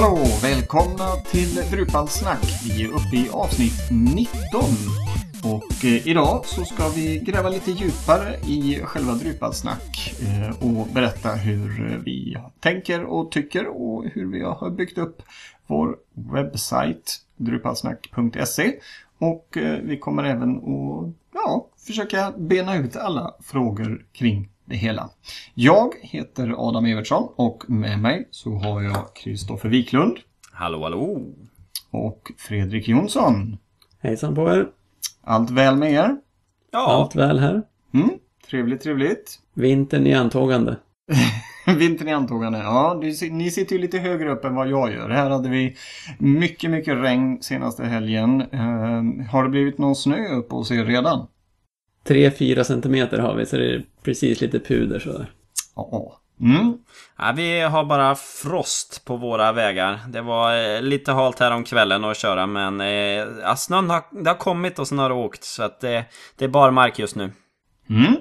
hallå! Välkomna till Drupalsnack. Vi är uppe i avsnitt 19. Och eh, idag så ska vi gräva lite djupare i själva Drupalsnack eh, och berätta hur vi tänker och tycker och hur vi har byggt upp vår webbsajt drupalsnack.se. Och eh, vi kommer även att ja, försöka bena ut alla frågor kring det hela. Jag heter Adam Evertsson och med mig så har jag Kristoffer Wiklund. Hallå, hallå! Och Fredrik Jonsson. Hejsan på er! Allt väl med er? Ja. Allt väl här. Mm, trevligt, trevligt. Vintern i antågande. Vintern i antågande, ja. Ni sitter ju lite högre upp än vad jag gör. Här hade vi mycket, mycket regn senaste helgen. Uh, har det blivit någon snö uppe hos er redan? 3-4 centimeter har vi, så det är precis lite puder sådär. Ja. Mm. Ja, vi har bara frost på våra vägar. Det var eh, lite halt här om kvällen att köra men eh, ja, snön har, det har kommit och sen har åkt. Så att det, det är bara mark just nu. Mm.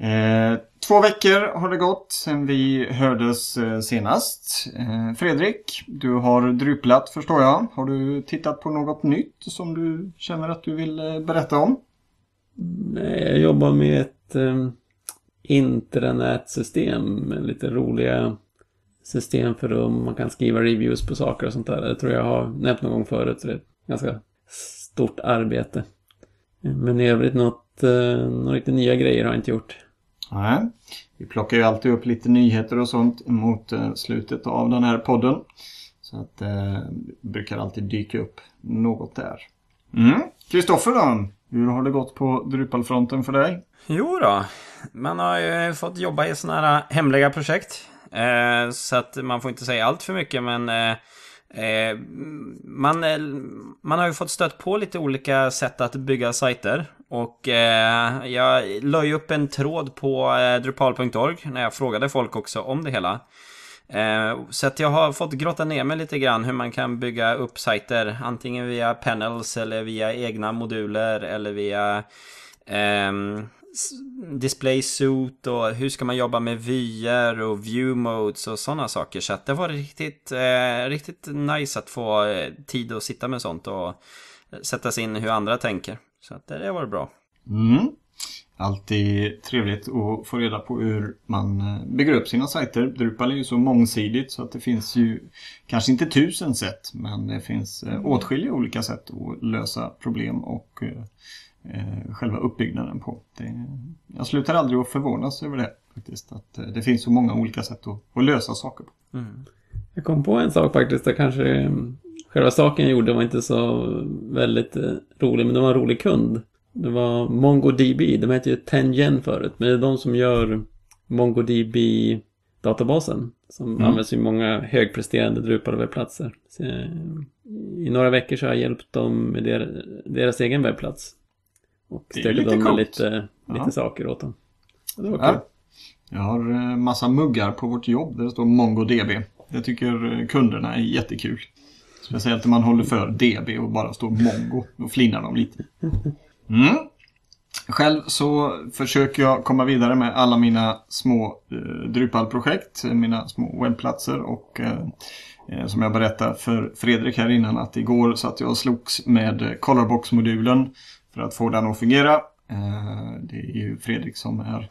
Eh, två veckor har det gått sedan vi hördes eh, senast. Eh, Fredrik, du har druplat förstår jag. Har du tittat på något nytt som du känner att du vill eh, berätta om? Nej, jag jobbar med ett eh, intranätsystem med lite roliga system för att man kan skriva reviews på saker och sånt där. Det tror jag har nämnt någon gång förut, så det är ett ganska stort arbete. Men i övrigt något, eh, några riktigt nya grejer har jag inte gjort. Nej, vi plockar ju alltid upp lite nyheter och sånt mot eh, slutet av den här podden. Så att det eh, brukar alltid dyka upp något där. Mm. Kristoffer mm. då? Hur har det gått på Drupalfronten för dig? Jo då, man har ju fått jobba i sådana här hemliga projekt. Eh, så att man får inte säga allt för mycket men eh, eh man, eh, man har ju fått stött på lite olika sätt att bygga sajter. Och eh, jag la ju upp en tråd på eh, drupal.org när jag frågade folk också om det hela. Eh, så att jag har fått grotta ner mig lite grann hur man kan bygga upp sajter. Antingen via panels eller via egna moduler eller via um, display suit och hur ska man jobba med vyer och view modes och sådana saker. Så att det var riktigt, eh, riktigt nice att få eh, tid att sitta med sånt och sätta sig in hur andra tänker. Så att det var bra. Mm. Alltid trevligt att få reda på hur man eh, bygger upp sina sajter. Drupal är ju så mångsidigt så att det finns ju kanske inte tusen sätt men det finns eh, åtskilliga olika sätt att lösa problem och eh, själva uppbyggnaden på. Det, jag slutar aldrig att förvånas över det faktiskt. Att det finns så många olika sätt att, att lösa saker på. Mm. Jag kom på en sak faktiskt där kanske mm, själva saken jag gjorde var inte så väldigt rolig men det var en rolig kund. Det var MongoDB, de hette ju Tengen förut men det är de som gör MongoDB databasen som mm. används i många högpresterande Drupal webbplatser. Så, eh, I några veckor så har jag hjälpt dem med deras, deras egen webbplats. Och stökade undan lite, lite saker åt dem. Det var ja. kul. Jag har eh, massa muggar på vårt jobb där det står MongoDB. Det tycker eh, kunderna är jättekul. Speciellt när man håller för DB och bara står Mongo. Då flinar de lite. Mm. Själv så försöker jag komma vidare med alla mina små eh, Drupal-projekt, mina små webbplatser och eh, eh som jag berättade för Fredrik här innan att igår satt jag och slogs med eh, Colorbox-modulen för att få den att fungera. Eh, det är ju Fredrik som är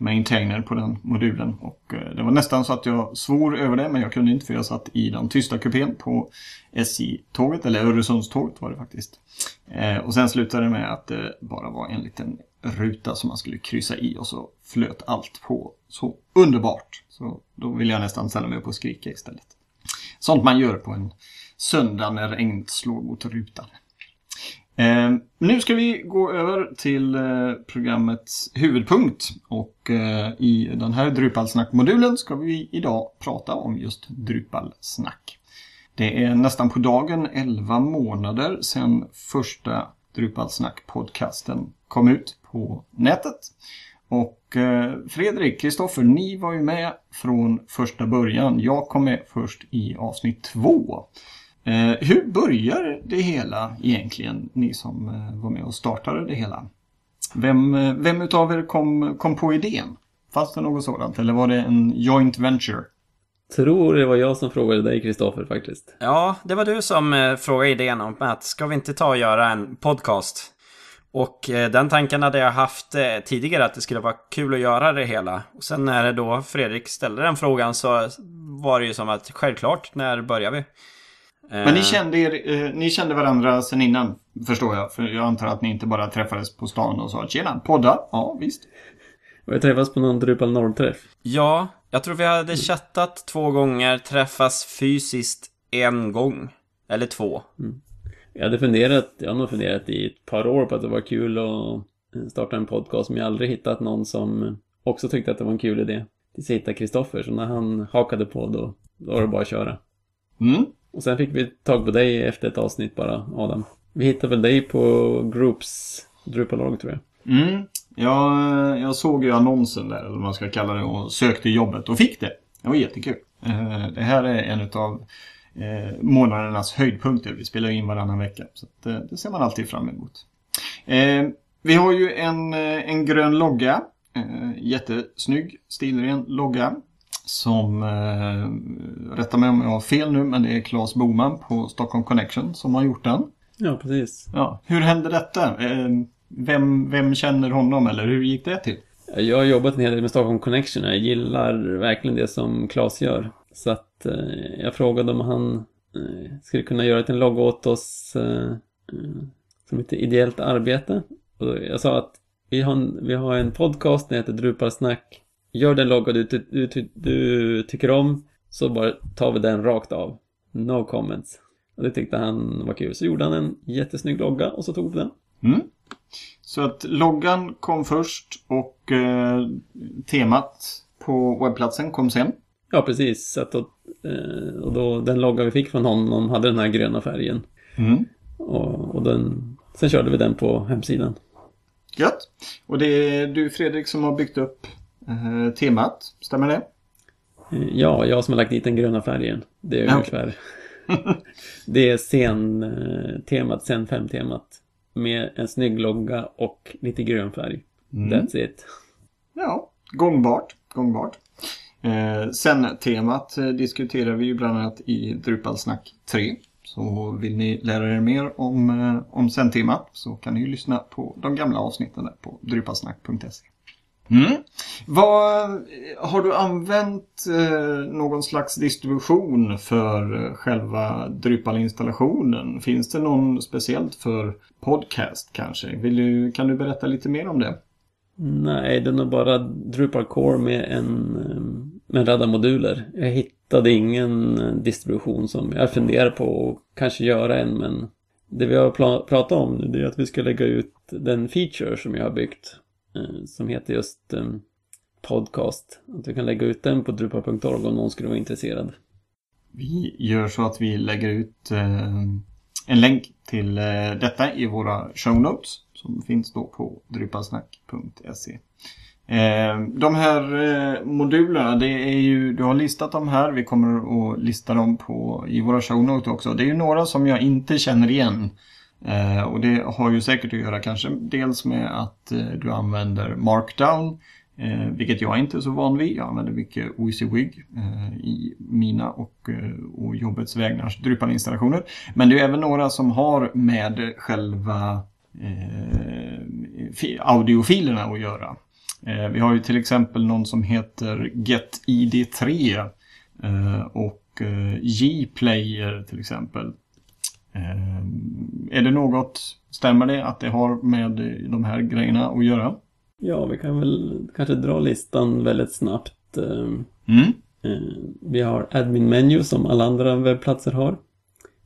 maintainer på den modulen. Och eh, det var nästan så att jag svor över det men jag kunde inte för jag satt i den tysta kupén på SJ-tåget, eller Öresundståget var det faktiskt. Eh, och sen slutade det med att det bara var en liten ruta som man skulle kryssa i och så flöt allt på så underbart. Så då vill jag nästan ställa mig upp och skrika istället. Sånt man gör på en söndag när regnet slår mot rutan. Eh, nu ska vi gå över till eh, programmets huvudpunkt och eh, i den här Drupalsnack-modulen ska vi idag prata om just Drupalsnack. Det är nästan på dagen 11 månader sedan första Drupalsnack-podcasten kom ut på nätet. Och eh, Fredrik, Kristoffer, ni var ju med från första början. Jag kom med först i avsnitt två. Eh, hur börjar det hela egentligen, ni som eh, var med och startade det hela? Vem, eh, vem utav er kom, kom på idén? Fanns det något sådant eller var det en joint venture? tror det var jag som frågade dig, Kristoffer, faktiskt. Ja, det var du som eh, frågade idén om att ska vi inte ta och göra en podcast? Och eh, den tanken hade jag haft eh, tidigare att det skulle vara kul att göra det hela. Och sen när då Fredrik ställde den frågan så var det ju som att självklart, när börjar vi? Men ni kände, er, eh, ni kände varandra sen innan, förstår jag. För jag antar att ni inte bara träffades på stan och sa tjena, podda? Ja, visst. Jag träffades på någon Drupal Norr-träff. Ja, jag tror vi hade chattat två gånger, träffats fysiskt en gång. Eller två. Jag hade funderat, jag har nog funderat i ett par år på att det var kul att starta en podcast, men jag har aldrig hittat någon som också tyckte att det var en kul idé. Tills jag hittade Kristoffer, så när han hakade på då, då var det bara att köra. Mm. Och sen fick vi tag på dig efter ett avsnitt bara, Adam. Vi hittade väl dig på Groups Drupal.org tror jag. Mm. Jag, jag såg ju annonsen där, eller vad man ska kalla det, och sökte jobbet och fick det. Det var jättekul. Eh, det här är en av eh, månadernas höjdpunkter. Vi spelar in varannan vecka. Så att, eh, det ser man alltid fram emot. Vi har ju en, en grön logga. Jättesnygg, stilren logga. Som, eh, rätta mig om jag har fel nu, men det är Claes Boman på Stockholm Connection som har gjort den. Ja, precis. Ja, hur hände detta? Eh, Vem, vem känner honom eller hur gick det till? Jag har jobbat en hel del med Stockholm Connection jag gillar verkligen det som Claes gör. Så att eh, jag frågade om han eh, skulle kunna göra en logga åt oss eh, eh, som ett ideellt arbete. Och jag sa att vi har en, vi har en podcast, den heter Drupalsnack. Gör den logga du, du, du, du tycker om, så bara tar vi den rakt av. No comments. Och det tyckte han var kul. Så gjorde han en jättesnygg logga och så tog vi den. Mm. Så att loggan kom först och eh, temat på webbplatsen kom sen. Ja, precis. Så att då, eh, och då, den logga vi fick från honom hade den här gröna färgen. Mm. Och, och den, sen körde vi den på hemsidan. Gött. Och det är du Fredrik som har byggt upp eh, temat, stämmer det? Eh, Ja, jag som har lagt dit den gröna färgen. Det är Ja, ungefär. det är scen-temat, scen 5-temat. Med en snygg logga och lite grön färg. Mm. That's it. Ja, gångbart. gångbart. Eh, sen temat eh, diskuterar vi ju bland annat i Drupalsnack 3. Så vill ni lära er mer om, eh, om sen-temat så kan ni ju lyssna på de gamla avsnitten där på drupalsnack.se. Mm. Vad, har du använt eh, någon slags distribution för eh, själva Drupal-installationen? Finns det någon speciellt för podcast kanske? Vill du, kan du berätta lite mer om det? Nej, det är nog bara Drupal Core med en, eh, med en radda moduler. Jag hittade ingen distribution som jag funderar på att kanske göra en, men det vi har pratat om nu är att vi ska lägga ut den feature som jag har byggt. Eh, som heter just eh, podcast. Att vi kan lägga ut den på drupa.org om någon skulle vara intresserad. Vi gör så att vi lägger ut eh, en länk till detta i våra show notes som finns då på drypasnack.se. De här modulerna, det är ju, du har listat dem här. Vi kommer att lista dem på, i våra show notes också. Det är ju några som jag inte känner igen. Eh, och det har ju säkert att göra kanske dels med att eh, du använder markdown. Eh, vilket jag inte är så van vid. Jag använder mycket OECWIG eh, i mina och, eh, och jobbets vägnars Drupal-installationer. Men det är även några som har med själva eh, audiofilerna att göra. Eh, vi har ju till exempel någon som heter GetID3 eh, och eh, J-Player till exempel. Eh, är det något, stämmer det att det har med de här grejerna att göra? Ja, vi kan väl kanske dra listan väldigt snabbt. Eh, Mm. Eh, Vi har admin menu som alla andra webbplatser har.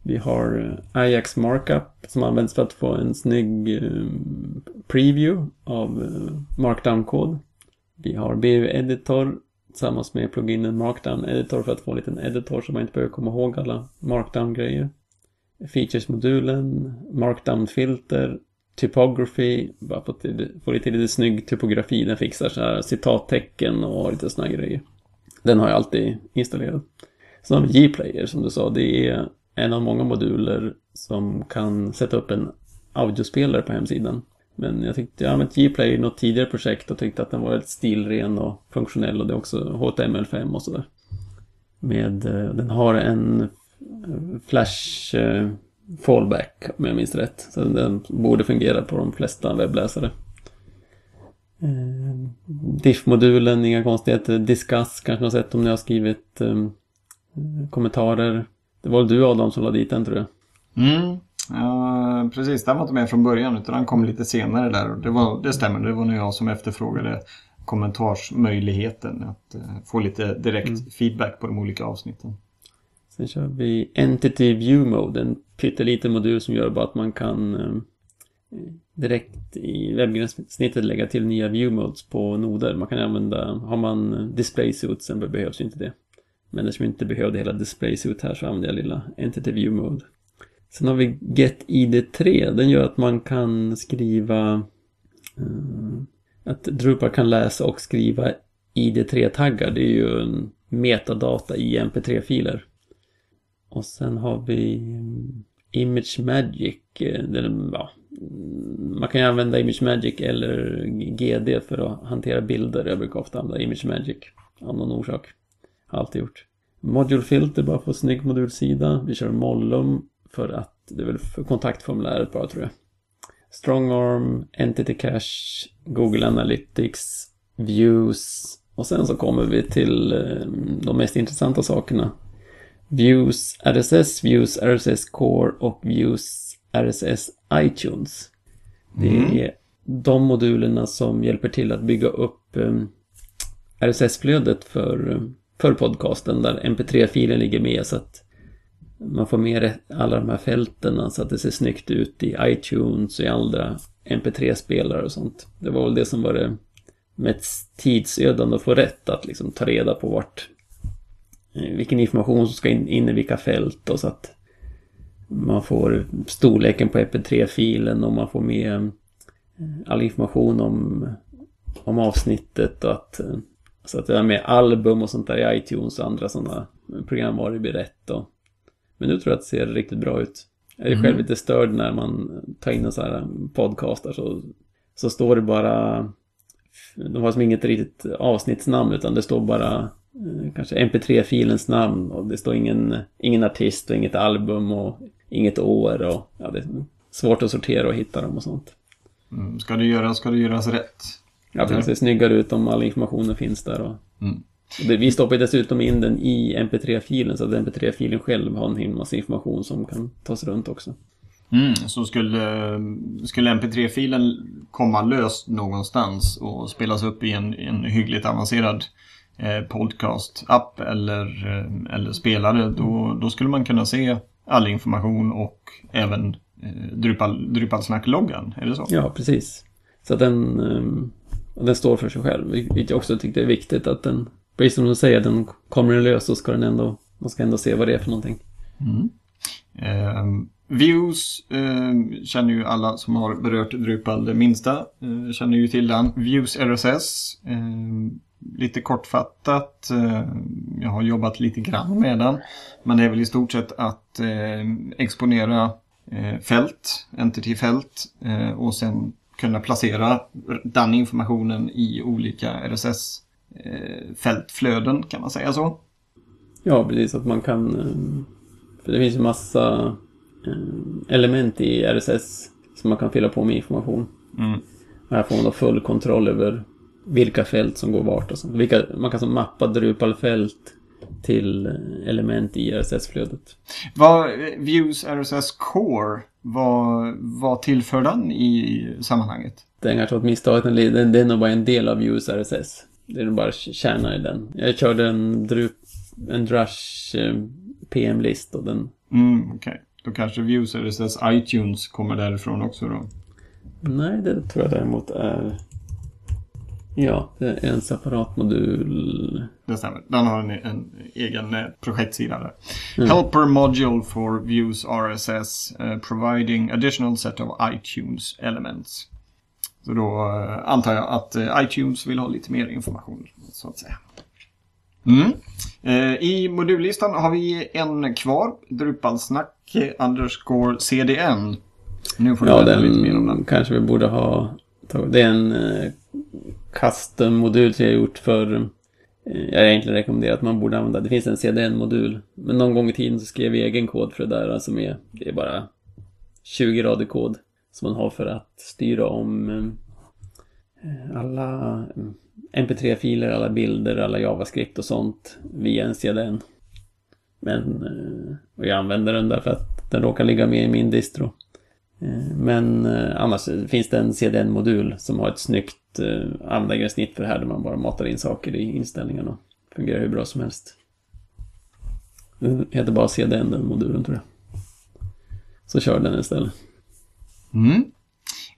Vi har Ajax markup som används för att få en snygg preview av markdown-kod. Vi har BU editor tillsammans med pluginen markdown editor för att få en liten editor så man inte behöver komma ihåg alla markdown-grejer. Features-modulen, markdown-filter, typography, bara få, till, få lite, lite snygg typografi. Den fixar så här citattecken och lite såna grejer. Den har jag alltid installerat. Sen har vi G-player som du sa. Det är en av många moduler som kan sätta upp en audiospelare på hemsidan. Men jag tyckte jag har använt G-player i något tidigare projekt och tyckte att den var väldigt stilren och funktionell och det är också HTML5 och sådär. Med, eh, den har en Flash eh, fallback om jag minns rätt. Så den borde fungera på de flesta webbläsare. Eh, Diff-modulen, inga konstigheter. Discuss kanske ni har sett om ni har skrivit eh, kommentarer. Det var du Adam som la dit den tror jag. Mm. Ja, precis, den var inte med från början utan den kom lite senare där. Det, var, det stämmer, det var nog jag som efterfrågade kommentarsmöjligheten. Att uh, få lite direkt mm. feedback på de olika avsnitten. Sen kör vi Entity View Mode, en pytteliten modul som gör bara att man kan eh, direkt i webbgränssnittet lägga till nya view modes på noder. Man kan använda, har man display suit sen behövs inte det. Men eftersom jag inte behövde hela display suit här så använder jag lilla Entity View Mode. Sen har vi GetID3. Den gör att man kan skriva eh, att Drupal kan läsa och skriva ID3-taggar. Det är ju en metadata i MP3-filer. Och sen har vi mm, Image Magic. Eh, Den, ja, mm, man kan ju använda Image Magic eller GD för att hantera bilder. Jag brukar ofta använda Image Magic av någon orsak. Har alltid gjort. Module Filter bara för snygg modulsida. Vi kör Mollum för att det är väl för kontaktformuläret bara tror jag. Strongarm, Entity Cache, Google Analytics, Views och sen så kommer vi till eh, de mest intressanta sakerna. Views RSS, Views RSS Core och Views RSS iTunes. Det mm. är de modulerna som hjälper till att bygga upp eh, RSS-flödet för, för podcasten där MP3-filen ligger med så att man får med alla de här fälten så att det ser snyggt ut i iTunes och i andra MP3-spelare och sånt. Det var väl det som var det mest tidsödande att få rätt, att liksom ta reda på vart vilken information som ska in, in i vilka fält och så att man får storleken på MP3-filen och man får med eh, all information om, om avsnittet och att eh, så att det är med album och sånt där i iTunes och andra sådana programvaror blir rätt och men nu tror jag att det ser riktigt bra ut. Jag är mm. själv lite störd när man tar in en sån här podcastar så, så står det bara de har som inget riktigt avsnittsnamn utan det står bara eh, kanske mp3-filens namn och det står ingen, ingen artist och inget album och inget år och ja, det är svårt att sortera och hitta dem och sånt. Mm. Ska det göras, ska det göras rätt? Ja, det ser snyggare ut om all informationen finns där. Och... Mm. Vi stoppar dessutom in den i mp3-filen så att mp3-filen själv har en himla massa information som kan tas runt också. Mm, så skulle, skulle mp3-filen komma löst någonstans och spelas upp i en, en hyggligt avancerad eh, podcast-app eller, eh, eller spelare då, då skulle man kunna se all information och även eh, Drupal, Drupalsnack-loggan, är det så? Ja, precis. Så den, eh, den står för sig själv, vilket jag också tyckte är viktigt att den precis som du säger, den kommer den lös så ska den ändå, man ska ändå se vad det är för någonting. Mm. Eh, views eh, känner ju alla som har berört Drupal det minsta, eh, känner ju till den. Views RSS, ehm, lite kortfattat, eh, jag har jobbat lite grann med den, men det är väl i stort sett att ehm, exponera eh, fält, entity-fält eh, och sen kunna placera den informationen i olika RSS Eh, fältflöden kan man säga så. Ja, precis. Att man kan... Eh, för det finns ju massa eh, element i RSS som man kan fylla på med information. Mm. Och här får man då full kontroll över vilka fält som går vart och så. Vilka, man kan så mappa Drupal-fält till element i RSS-flödet. Vad Views RSS Core, vad, vad tillför den i sammanhanget? Det är kanske ett misstag, det är nog bara en del av Views RSS. Det är nog bara kärna i den. Jag körde en, drup, en Drush eh, PM-list och den... Mm, okej. Okay. Då kanske Views RSS iTunes kommer därifrån också då? Nej, det tror jag däremot är... Ja, det är en separat modul. Det stämmer. Den har en, en egen eh, projektsida där. Mm. Helper Module for Views RSS uh, providing additional set of iTunes elements. Så då eh, antar jag att eh, iTunes vill ha lite mer information så att säga. Mm. Eh, I modullistan har vi en kvar. Drupalsnack underscore CDN. Nu får du ja, den lite mer om den. kanske vi borde ha tagit. Det är en custom-modul som jag har gjort för eh, Jag har egentligen rekommenderat att man borde använda, det finns en CDN-modul. Men någon gång i tiden så skrev vi egen kod för det där, alltså är, det är bara 20 rader kod som man har för att styra om eh, alla eh, MP3-filer, alla bilder, alla JavaScript och sånt via en CDN. Men, och jag använder den därför att den råkar ligga med i min distro. Eh, men eh, annars eh, finns det en CDN-modul som har ett snyggt användargränssnitt för det här där man bara matar in saker i inställningarna. Fungerar hur bra som helst. Den heter bara CDN den modulen tror jag. Så kör den istället. Mm.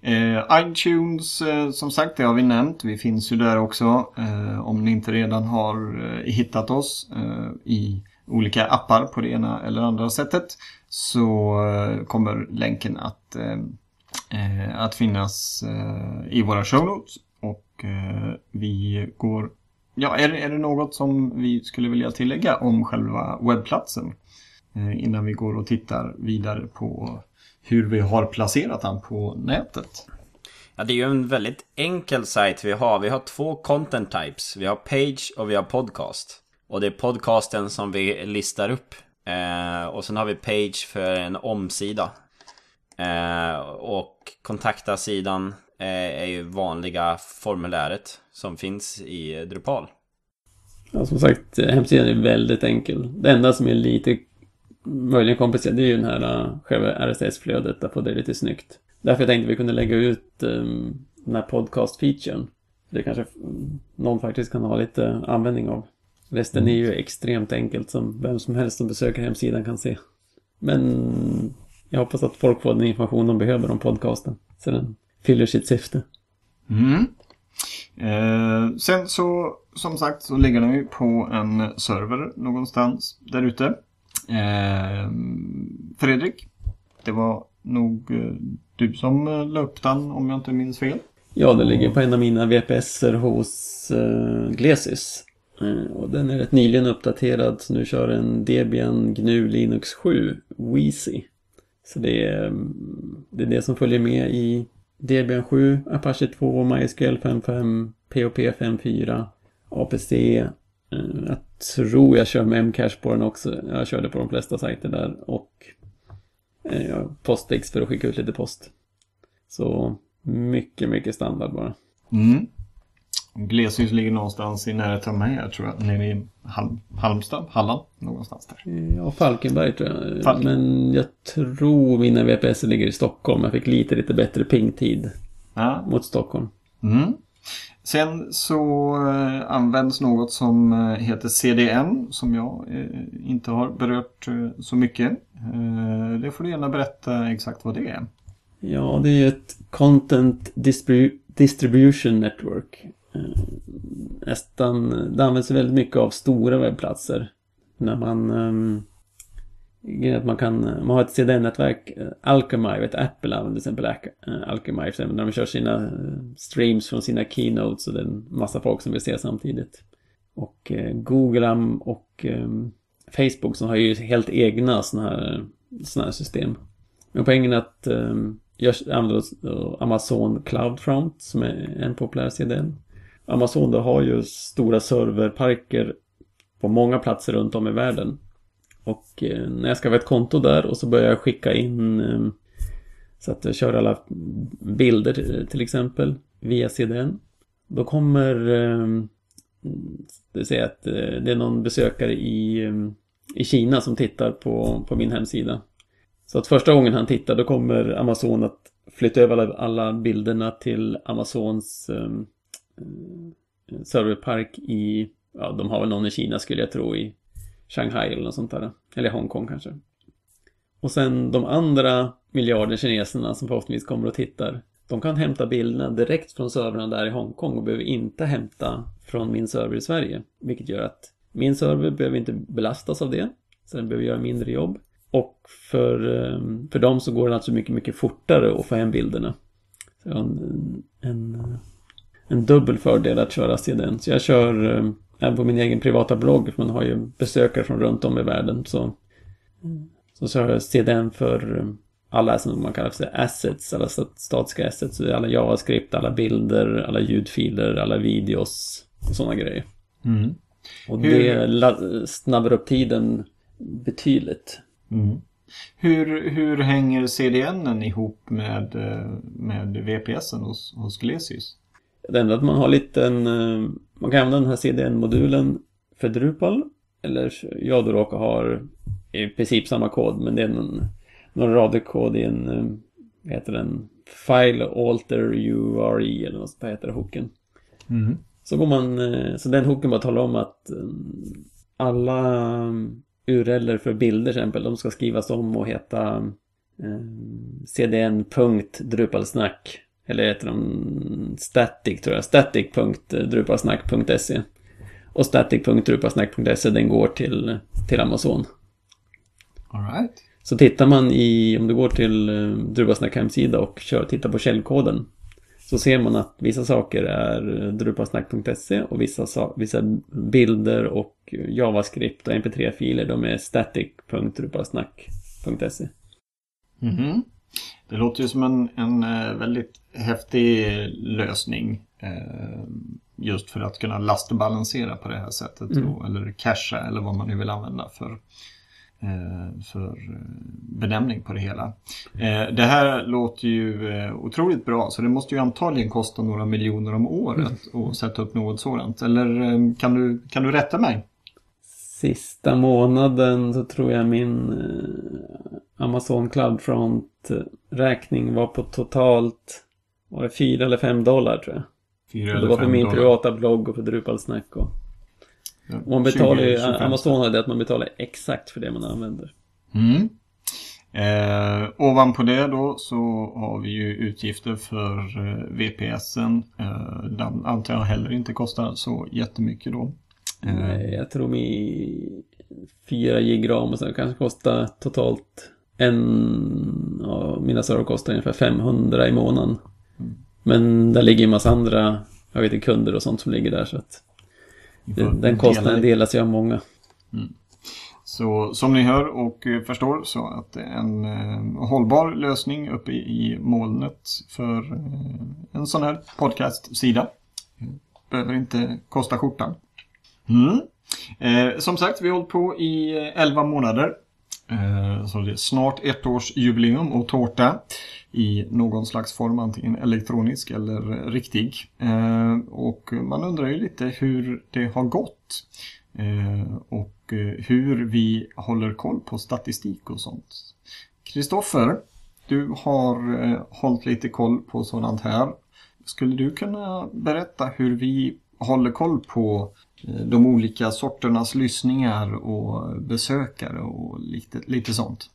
Eh, iTunes, eh, som sagt, det har vi nämnt. Vi finns ju där också. Eh, om ni inte redan har eh, hittat oss eh, i olika appar på det ena eller andra sättet så eh, kommer länken att, eh, eh, att finnas eh, i våra show notes. Och eh, vi går... Ja, är, det- är det något som vi skulle vilja tillägga om själva webbplatsen? Eh, innan vi går och tittar vidare på hur vi har placerat den på nätet. Ja, det är ju en väldigt enkel sajt vi har. Vi har två content types. Vi har page och vi har podcast. Och det är podcasten som vi listar upp. Eh, och sen har vi page för en omsida. Eh, och kontakta-sidan eh, är ju vanliga formuläret som finns i Drupal. Ja, som sagt, eh, hemsidan är väldigt enkel. Det enda som är lite möjligen komplicerat det är ju den här eh, själva RSS-flödet, att få det lite snyggt. Därför jag tänkte vi kunde lägga ut um, den här podcast-featuren. Det kanske mm, någon faktiskt kan ha lite användning av. Resten är ju extremt enkelt som vem som helst som besöker hemsidan kan se. Men jag hoppas att folk får den information de behöver om podcasten. Så den fyller sitt syfte. Mm. Eh, sen så, som sagt, så ligger den ju på en server någonstans där ute. Eh, Fredrik, det var nog eh, du som eh, la upp den om jag inte minns fel. Ja, den ligger på en av mina VPSer hos uh, Glesis. Eh, och den är rätt nyligen uppdaterad, så nu kör den Debian GNU Linux 7 Wheezy. Så det är, mm, det är det som följer med i Debian 7, Apache 2, MySQL 5.5, POP 5.4, APC. Jag tror jag kör med MCash på den också. Jag körde på de flesta sajter där. Och eh, jag ja, Postfix för att skicka ut lite post. Så mycket, mycket standard bara. Mm. Gleshus ligger någonstans i närheten av mig, jag tror jag, nere i Hal- Halmstad, Halland, någonstans där. Ja, Falkenberg tror jag. Falken. Men jag tror mina VPS ligger i Stockholm. Jag fick lite, lite bättre pingtid Ja. mot Stockholm. Mm. Sen så eh, används något som eh, heter CDN som jag eh, inte har berört så mycket. Det får du gärna berätta exakt vad det är. Ja, det är ett Content Distribu- Distribution Network. Eh, Nästan, det används väldigt mycket av stora webbplatser. När man... Ehm, att man kan, man har ett CDN-nätverk, eh, Alchemy, vet Apple använder till exempel eh, Alchemy, när de kör sina streams från sina keynotes och det är en massa folk som vill se samtidigt. Och Google och ehm, Facebook som har ju helt egna sådana här, såna här system. Men poängen är att ehm, jag använder Amazon CloudFront som är en populär CDN. Amazon då har ju stora serverparker på många platser runt om i världen. Och eh, när jag skaffade ett konto där och så börjar jag skicka in eh, så att jag kör alla bilder eh, till exempel via CDN. Då kommer det säga att det är någon besökare i, i Kina som tittar på, på min hemsida. Så att första gången han tittar då kommer Amazon att flytta över alla, alla bilderna till Amazons Eh, serverpark i, ja de har väl någon i Kina skulle jag tro i Shanghai eller något sånt där. Eller Hongkong kanske. Och sen de andra miljarder kineserna som förhoppningsvis kommer och tittar. De kan hämta bilderna direkt från servrarna där i Hongkong och behöver inte hämta från min server i Sverige. Vilket gör att min server behöver inte belastas av det. Så den behöver göra mindre jobb. Och för, eh, för dem så går det alltså mycket, mycket fortare att få hem bilderna. Så en, en, en dubbel fördel att köra CDN. Så jag kör eh, även på min egen privata blogg, för man har ju besökare från runt om i världen. Så, så kör jag CDN för eh, alla som man kallar för assets, alla stat- statiska assets. Alla JavaScript, alla bilder, alla ljudfiler, alla videos och sådana grejer. Mm. Och Hur- det snabbar upp tiden betydligt. Mm. Hur, hur hänger CDN ihop med, eh, med VPSen hos, hos Glesius? Det enda att man har lite en, eh, man kan använda den här CDN-modulen för Drupal. Eller jag då råkar ha i princip samma kod men det är någon, någon rader kod i en, eh, vad heter den, File Alter URI eller något sånt där heter hooken. Mm. Så går man, eh, så den hooken bara talar om att alla URLer för bilder till exempel, de ska skrivas om och heta eh, cdn.drupalsnack eller heter de static tror jag, static.drupalsnack.se och static.drupalsnack.se den går till, till Amazon. All right. Så tittar man i, om du går till eh, Drupalsnack hemsida och kör, tittar på källkoden så ser man att vissa saker är eh, drupalsnack.se och vissa, sa- vissa bilder och JavaScript och mp3-filer de är static.drupalsnack.se. Mhm. Det låter ju som en, en eh, väldigt häftig lösning. eh, Just för att kunna lastbalansera på det här sättet. Mm. Då, eller casha eller vad man nu vill använda för, eh, för eh, benämning på det hela. Det här låter ju otroligt bra så det måste ju antagligen kosta några miljoner om året att sätta upp något sådant. Eller kan du, kan du rätta mig? Sista månaden så tror jag min Amazon Cloudfront-räkning var på totalt var det 4 eller 5 dollar tror jag. Fyra eller det var för fem min dollar. privata blogg och för Drupalsnack och... Ja, man betalar ju, 20, 25 Amazon har det att man betalar exakt för det man använder. Mm. Eh, ovanpå det då så har vi ju utgifter för eh, VPSen. Eh, den antar jag heller inte kostar så jättemycket då. Eh, Nej, jag tror min 4 gig ram och sen kanske kostar totalt en... Ja, mina server kostar ungefär 500 i månaden. Men där ligger ju en massa andra, jag vet kunder och sånt som ligger där så att den dela kostnaden delas ju av många. Så som ni hör och eh, förstår så att det är en eh, hållbar lösning uppe i, molnet för eh, en sån här podcast-sida. Behöver inte kosta skjortan. Mm. Eh, som sagt, vi har hållit på i eh, 11 månader. Eh, så det är snart ett års jubileum och tårta i någon slags form, antingen elektronisk eller riktig. Eh, och man undrar ju lite hur det har gått. Eh, och hur vi håller koll på statistik och sånt. Kristoffer, du har hållit lite koll på sådant här. Skulle du kunna berätta hur vi håller koll på eh, de olika sorternas lyssningar och besökare och lite, lite sånt?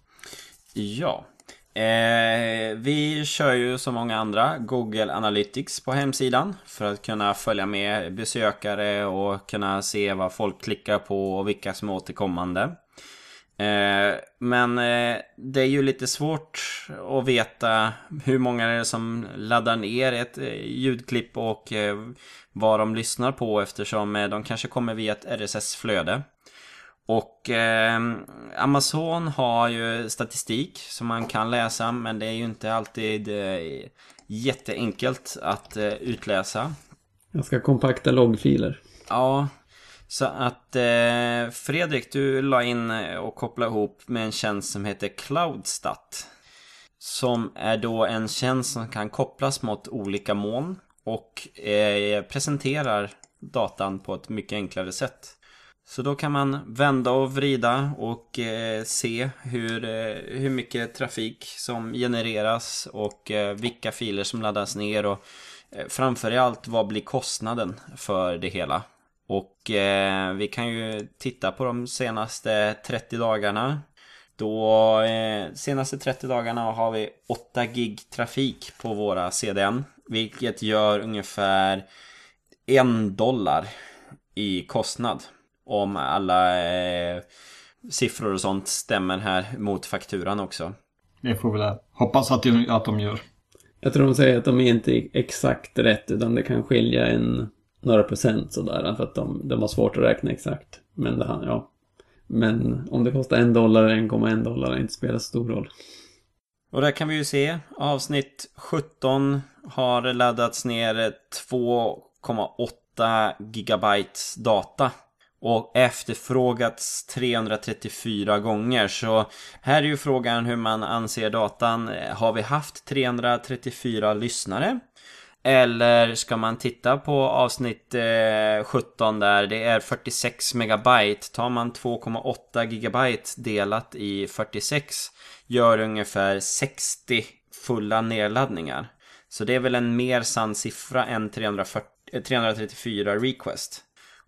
Ja. Eh, vi kör ju som många andra Google Analytics på hemsidan för att kunna följa med besökare och kunna se vad folk klickar på och vilka som är återkommande. Eh, men eh, det är ju lite svårt att veta hur många det är som laddar ner ett eh, ljudklipp och eh, vad de lyssnar på eftersom eh, de kanske kommer via ett RSS-flöde. Och eh, Amazon har ju statistik som man kan läsa men det är ju inte alltid eh, jätteenkelt att eh, utläsa. Ganska kompakta loggfiler. Ja, så att eh, Fredrik, du la in eh, och kopplade ihop med en tjänst som heter Cloudstat. Som är då en tjänst som kan kopplas mot olika moln och eh, presenterar datan på ett mycket enklare sätt. Så då kan man vända och vrida och eh, se hur, eh, hur mycket trafik som genereras och eh, vilka filer som laddas ner och eh, framför allt vad blir kostnaden för det hela. Och eh, vi kan ju titta på de senaste 30 dagarna. Då eh, senaste 30 dagarna har vi 8 gig trafik på våra CDN. Vilket gör ungefär en dollar i kostnad. Om alla eh, siffror och sånt stämmer här mot fakturan också. Det får vi väl hoppas att de, att de gör. Jag tror de säger att de är inte exakt rätt utan det kan skilja en några procent sådär för att de, de har svårt att räkna exakt. Men det, här- ja. Men om det kostar en dollar eller 1,1 dollar inte spelar så stor roll. Och där kan vi ju se avsnitt 17 har laddats ner 2,8 gigabytes data. och efterfrågats 334 gånger. Så här är ju frågan hur man anser datan. Har vi haft 334 lyssnare? Eller ska man titta på avsnitt eh, 17 där det är 46 megabyte. Tar man 2,8 gigabyte delat i 46 gör ungefär 60 fulla nedladdningar. Så det är väl en mer sann siffra än 340, 334 eh, request.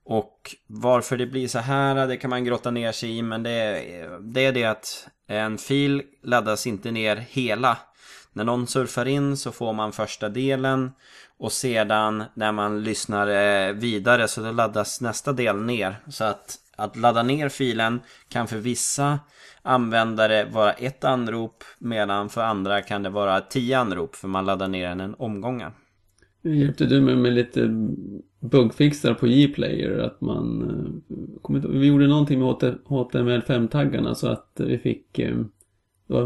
Och varför det blir så här, eh, det kan man grotta ner sig i. Men det eh, det är det att en fil laddas inte ner hela. När någon surfar in så får man första delen. Och sedan när man lyssnar eh, vidare så laddas nästa del ner. Så att, att ladda ner filen kan för vissa användare vara ett anrop. Medan för andra kan det vara tio anrop för man laddar ner den en omgångar. Hjälpte du mig med lite bugfixar på Gplayer? Att man... Eh, vi gjorde någonting med HTML5-taggarna så att vi fick... Eh, det var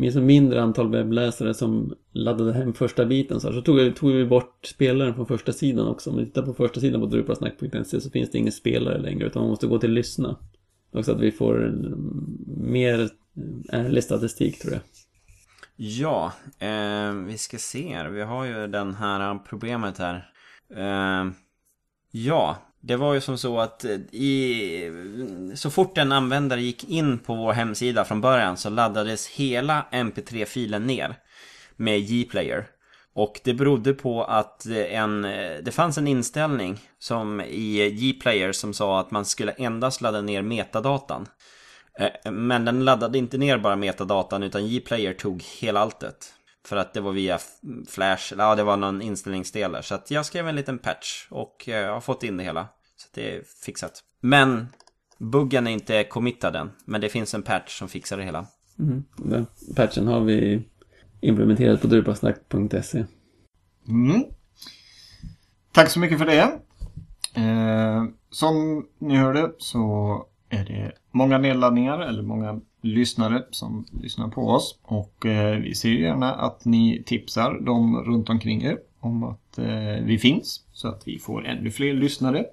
minst ett mindre antal webbläsare som laddade hem första biten. Så, här. så tog, vi- tog vi bort spelaren från första sidan också. Om vi tittar på första sidan på drupalsnack.se så finns det ingen spelare längre utan man måste gå till lyssna. Också att vi får mm, mer eh, ärlig statistik tror jag. Ja, eh, vi ska se här. Vi har ju den här problemet här. Eh, ja, det var ju som så att eh, i, så fort en användare gick in på vår hemsida från början så laddades hela mp3-filen ner med Gplayer. Och det berodde på att eh, en, eh, det fanns en inställning som i Gplayer som sa att man skulle endast ladda ner metadatan. Men den laddade inte ner bara metadatan utan Gplayer tog hela alltet. För att det var via Flash, ja det var någon inställningsdel där. Så att jag skrev en liten patch och eh, har fått in det hela. Så att det är fixat. Men buggen är inte committad än. Men det finns en patch som fixar det hela. Mm. Den patchen har vi implementerat på drupalsnack.se. Mm. Tack så mycket för det. Eh, som ni hörde så är det många nedladdningar eller många lyssnare som lyssnar på oss. Och eh, vi ser gärna att ni tipsar dem runt omkring er om att eh, vi finns. Så att vi får ännu fler lyssnare.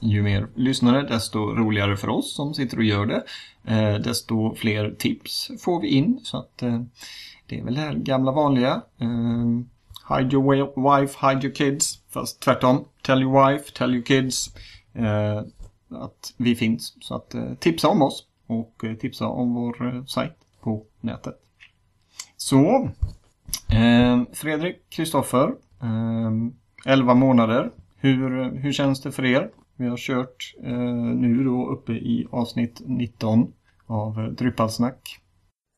Ju mer lyssnare desto roligare för oss som sitter och gör det. Eh, desto fler tips får vi in. Så att eh, det är väl det här gamla vanliga. Eh, Hide your wife, hide your kids. Fast tvärtom. Tell your wife, tell your kids. Eh, att vi finns. Så att eh, tipsa om oss. Och eh, tipsa om vår eh, sajt på nätet. Så. Eh, Fredrik, Kristoffer. Eh, 11 månader. Hur, eh, hur känns det för er? Vi har kört eh, nu då uppe i avsnitt 19 av eh, Drypalsnack.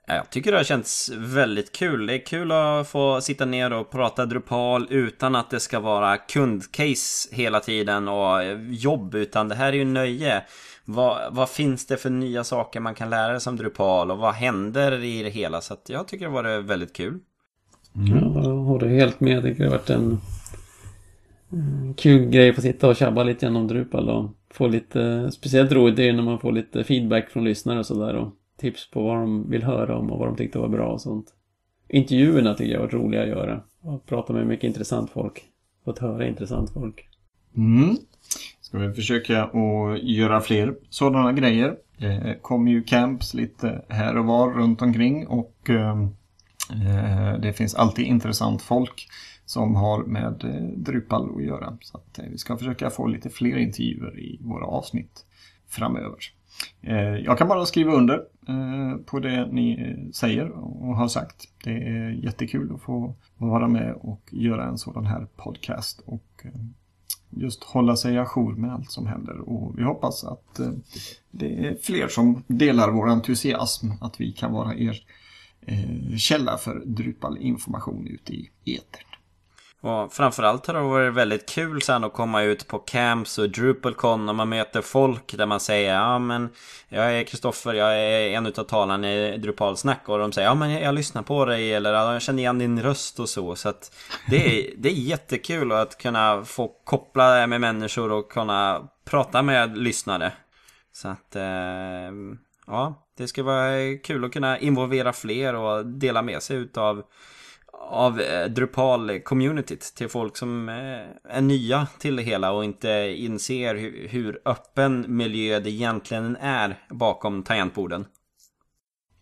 Jag tycker det har känts väldigt kul. Det är kul att få sitta ner och prata Drupal utan att det ska vara kundcase hela tiden och jobb. Utan det här är ju nöje. Vad, vad finns det för nya saker man kan lära sig som Drupal och vad händer i det hela? Så att jag tycker det var väldigt kul. Ja, jag håller helt med. Jag tycker det har varit en mm, kul grej att få sitta och tjabba lite grann om Drupal och få lite, speciellt roligt är det när man får lite feedback från lyssnare och sådär och tips på vad de vill höra om och vad de tyckte var bra och sånt. Intervjuerna tycker jag har varit roliga att göra. Och prata med mycket intressant folk. Fått höra intressant folk. Mm. Ska vi försöka att göra fler sådana grejer. Det kommer ju camps lite här och var runt omkring och eh, eh det finns alltid intressant folk som har med eh, Drupal att göra. Så att, vi ska försöka få lite fler intervjuer i våra avsnitt framöver. Jag kan bara skriva under på det ni säger och har sagt. Det är jättekul att få vara med och göra en sådan här podcast. Och, just hålla sig ajour med allt som händer. Och vi hoppas att eh, det är fler som delar vår entusiasm. Att vi kan vara er eh, källa för Drupal-information ute i etern. Och framförallt har det varit väldigt kul sen att komma ut på camps och DrupalCon och man möter folk där man säger ja men jag är Kristoffer, jag är en utav talarna i Drupalsnack och de säger ja men jag, jag lyssnar på dig eller jag känner igen din röst och så så att det är, det är jättekul att kunna få koppla det med människor och kunna prata med lyssnare. Så att eh, ja, det ska vara kul att kunna involvera fler och dela med sig utav av eh, Drupal-communityt till folk som eh, är nya till det hela och inte inser hur, hur öppen miljö det egentligen är bakom tangentborden.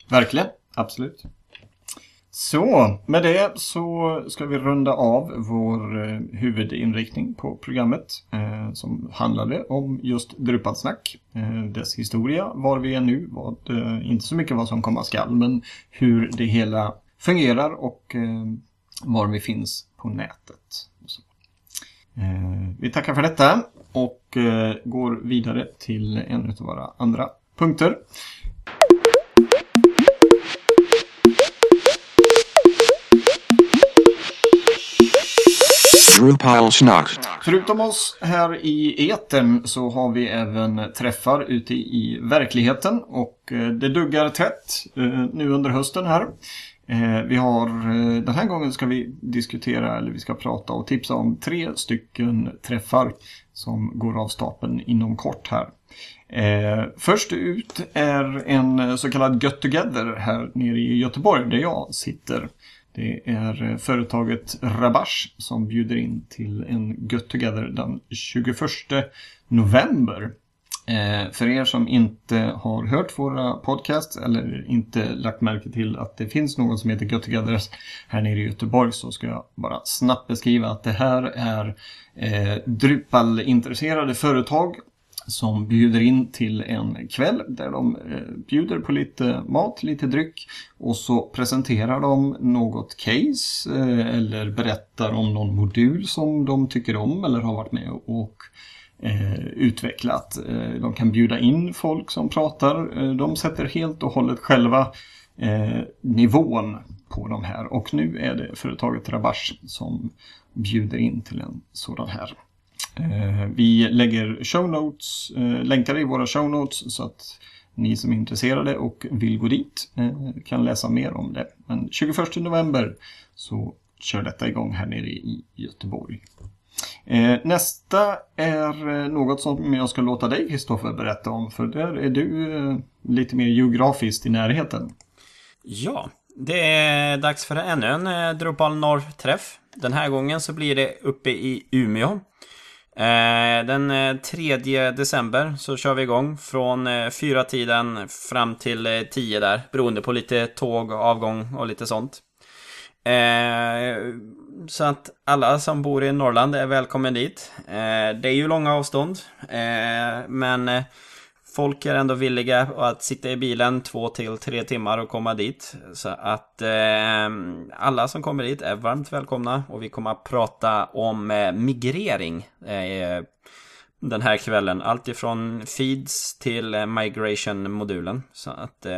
Verkligen, absolut. Så, med det så ska vi runda av vår eh, huvudinriktning på programmet eh, som handlade om just Drupalsnack, eh, dess historia, var vi är nu, vad, eh, inte så mycket vad som komma skall, men hur det hela fungerar och eh, var vi finns på nätet. Eh, vi tackar för detta och eh, går vidare till en av våra andra punkter. Förutom oss här i eten så har vi även träffar ute i verkligheten och det duggar tätt nu under hösten här. Eh, vi har, eh, den här gången ska vi diskutera, eller vi ska prata och tipsa om tre stycken träffar som går av stapeln inom kort här. Eh, först ut är en så kallad Get Together här nere i Göteborg där jag sitter. Det är företaget Rabash som bjuder in till en Get Together den 21 november. Eh, för er som inte har hört våra podcasts eller inte lagt märke till att det finns någon som heter Get Together här nere i Göteborg så ska jag bara snabbt beskriva att det här är eh, Drupal-intresserade företag som bjuder in till en kväll där de eh, bjuder på lite mat, lite dryck och så presenterar de något case eh, eller berättar om någon modul som de tycker om eller har varit med och eh, utvecklat. Eh, de kan bjuda in folk som pratar. Eh, de sätter helt och hållet själva eh, nivån på de här och nu är det företaget Rabash som bjuder in till en sådan här. Eh, Vi lägger show notes, eh, länkar i våra show notes så att ni som är intresserade och vill gå dit eh, kan läsa mer om det. Men 21 november så kör detta igång här nere i Göteborg. Eh, nästa är eh, något som jag ska låta dig Kristoffer berätta om för där är du eh, lite mer geografiskt i närheten. Ja, det är dags för ännu en Drupal Norr-träff. Den här gången så blir det uppe i Umeå. Den 3 december så kör vi igång från fyra tiden fram till 10 där, beroende på lite tåg, avgång och lite sånt. Eh, Så att alla som bor i Norrland är välkommen dit. Eh, Det är ju långa avstånd, eh, men eh, folk är ändå villiga att sitta i bilen två till tre timmar och komma dit. Så att eh, alla som kommer dit är varmt välkomna och vi kommer att prata om eh, migrering eh, den här kvällen. Allt ifrån feeds till eh, migration-modulen. Så att eh,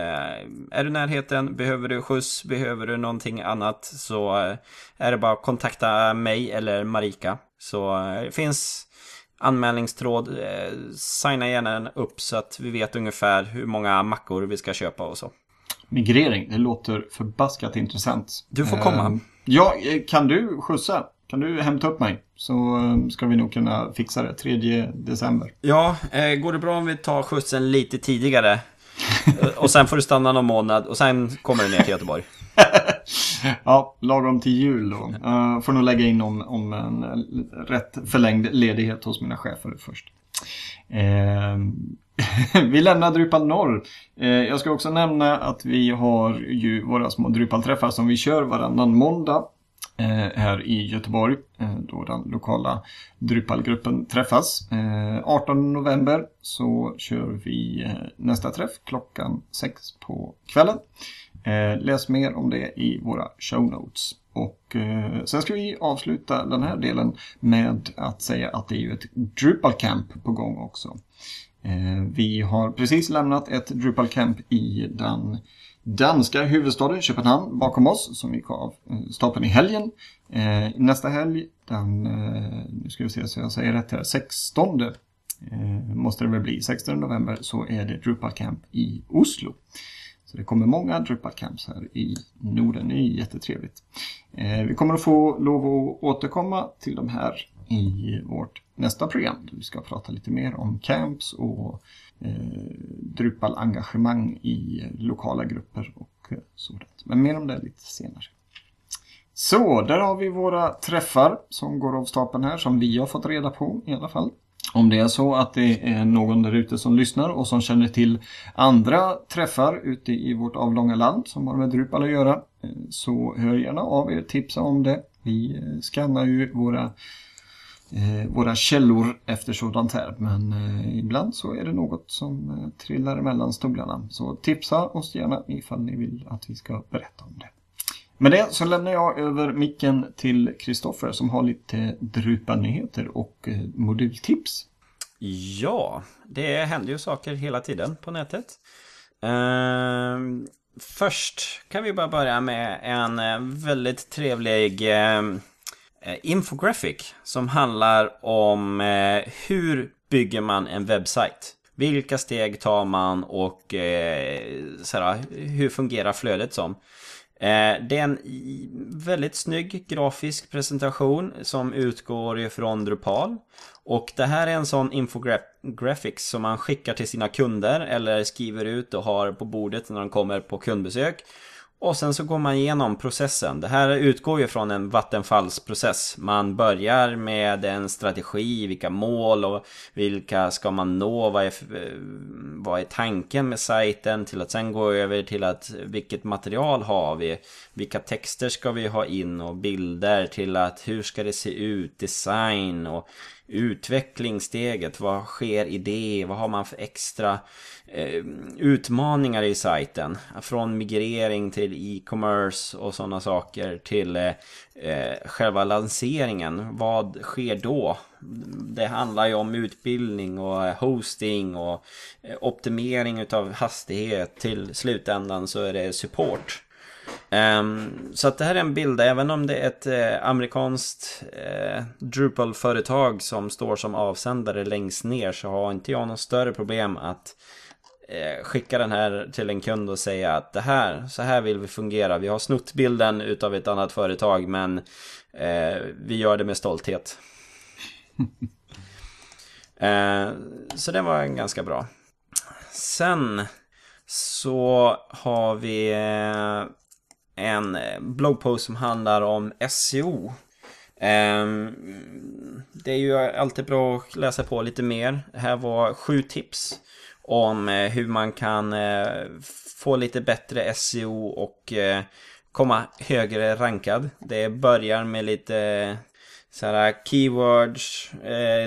är du i närheten, behöver du skjuts, behöver du någonting annat så eh, är det bara att kontakta mig eller Marika. Så eh, det finns anmälningstråd. Eh, signa gärna upp så att vi vet ungefär hur många mackor vi ska köpa och så. Migrering, det låter förbaskat intressant. Du får komma. Eh, Ja, kan du skjutsa? Kan du hämta upp mig? Så eh, ska vi nog kunna fixa det 3 december. Ja, eh, går det bra om vi tar skjutsen lite tidigare? Eh, och sen får du stanna någon månad och sen kommer du ner till Göteborg. Ja, lagom till jul då. Uh, får nog lägga in om, om en eh, rätt förlängd ledighet hos mina chefer först. Eh, vi lämnar Drupal norr. Eh, jag ska också nämna att vi har ju våra små Drupal-träffar som vi kör varannan måndag eh, Eh, här i Göteborg. Eh, då den lokala Drupalgruppen träffas. Eh, 18 november så kör vi nästa träff klockan 6 på kvällen. Läs mer om det i våra show notes. Och sen ska vi avsluta den här delen med att säga att det är ju ett Drupal Camp på gång också. Vi har precis lämnat ett Drupal Camp i den danska huvudstaden Köpenhamn bakom oss som gick av eh, stapeln i helgen. Eh, nästa helg, den, eh, nu ska vi se så jag säger rätt här, 16 eh, måste det väl bli, 16 november så är det Drupal Camp i Oslo. Så det kommer många Drupal Camps här i Norden. Det är jättetrevligt. Eh, vi kommer att få lov att återkomma till de här i vårt nästa program. Vi ska prata lite mer om camps och eh, Drupal-engagemang i lokala grupper och eh, sådant. Men mer om det lite senare. Så, där har vi våra träffar som går av stapeln här, som vi har fått reda på i alla fall. Om det är så att det är någon där ute som lyssnar och som känner till andra träffar ute i vårt avlånga land som har med Drupal att göra eh, så hör gärna av er, tipsa om det. Vi eh, skannar ju våra, eh, Eh, våra källor efter sådant här men eh, ibland så är det något som eh, trillar mellan stolarna. Så tipsa oss gärna ifall ni vill att vi ska berätta om det. Med det så lämnar jag över micken till Kristoffer som har lite drupa nyheter och eh, modultips. Ja, det händer ju saker hela tiden på nätet. Ehm, först kan vi bara börja med en eh, väldigt trevlig eh, Eh, infographic som handlar om eh, hur bygger man en webbsajt. Vilka steg tar man och eh, såhär, hur fungerar flödet som? Eh, det är en väldigt snygg grafisk presentation som utgår ifrån Drupal. Och det här är en sån infographics som man skickar till sina kunder eller skriver ut och har på bordet när de kommer på kundbesök. Och sen så går man igenom processen. Det här utgår ju från en vattenfallsprocess. Man börjar med en strategi, vilka mål och vilka ska man nå, vad är, eh, vad är tanken med sajten? Till att sen gå över till att vilket material har vi, vilka texter ska vi ha in och bilder? Till att hur ska det se ut, design och utvecklingssteget, vad sker i det, vad har man för extra Eh, utmaningar i sajten. Från migrering till e-commerce och sådana saker till eh, eh själva lanseringen. Vad sker då? Det handlar ju om utbildning och eh, hosting och optimering utav hastighet. Till slutändan så är det support. Um, så att det här är en bild, även om det är ett eh, amerikanskt eh, Drupal-företag som står som avsändare längst ner så har inte jag något större problem att skicka den här till en kund och säga att det här, så här vill vi fungera. Vi har snott bilden utav ett annat företag men eh, vi gör det med stolthet. eh, så det var ganska bra. Sen så har vi eh, en bloggpost som handlar om SEO. Ehm, det är ju alltid bra att läsa på lite mer. Det här var sju tips om eh, hur man kan eh, få lite bättre SEO och eh, komma högre rankad. Det börjar med lite så här keywords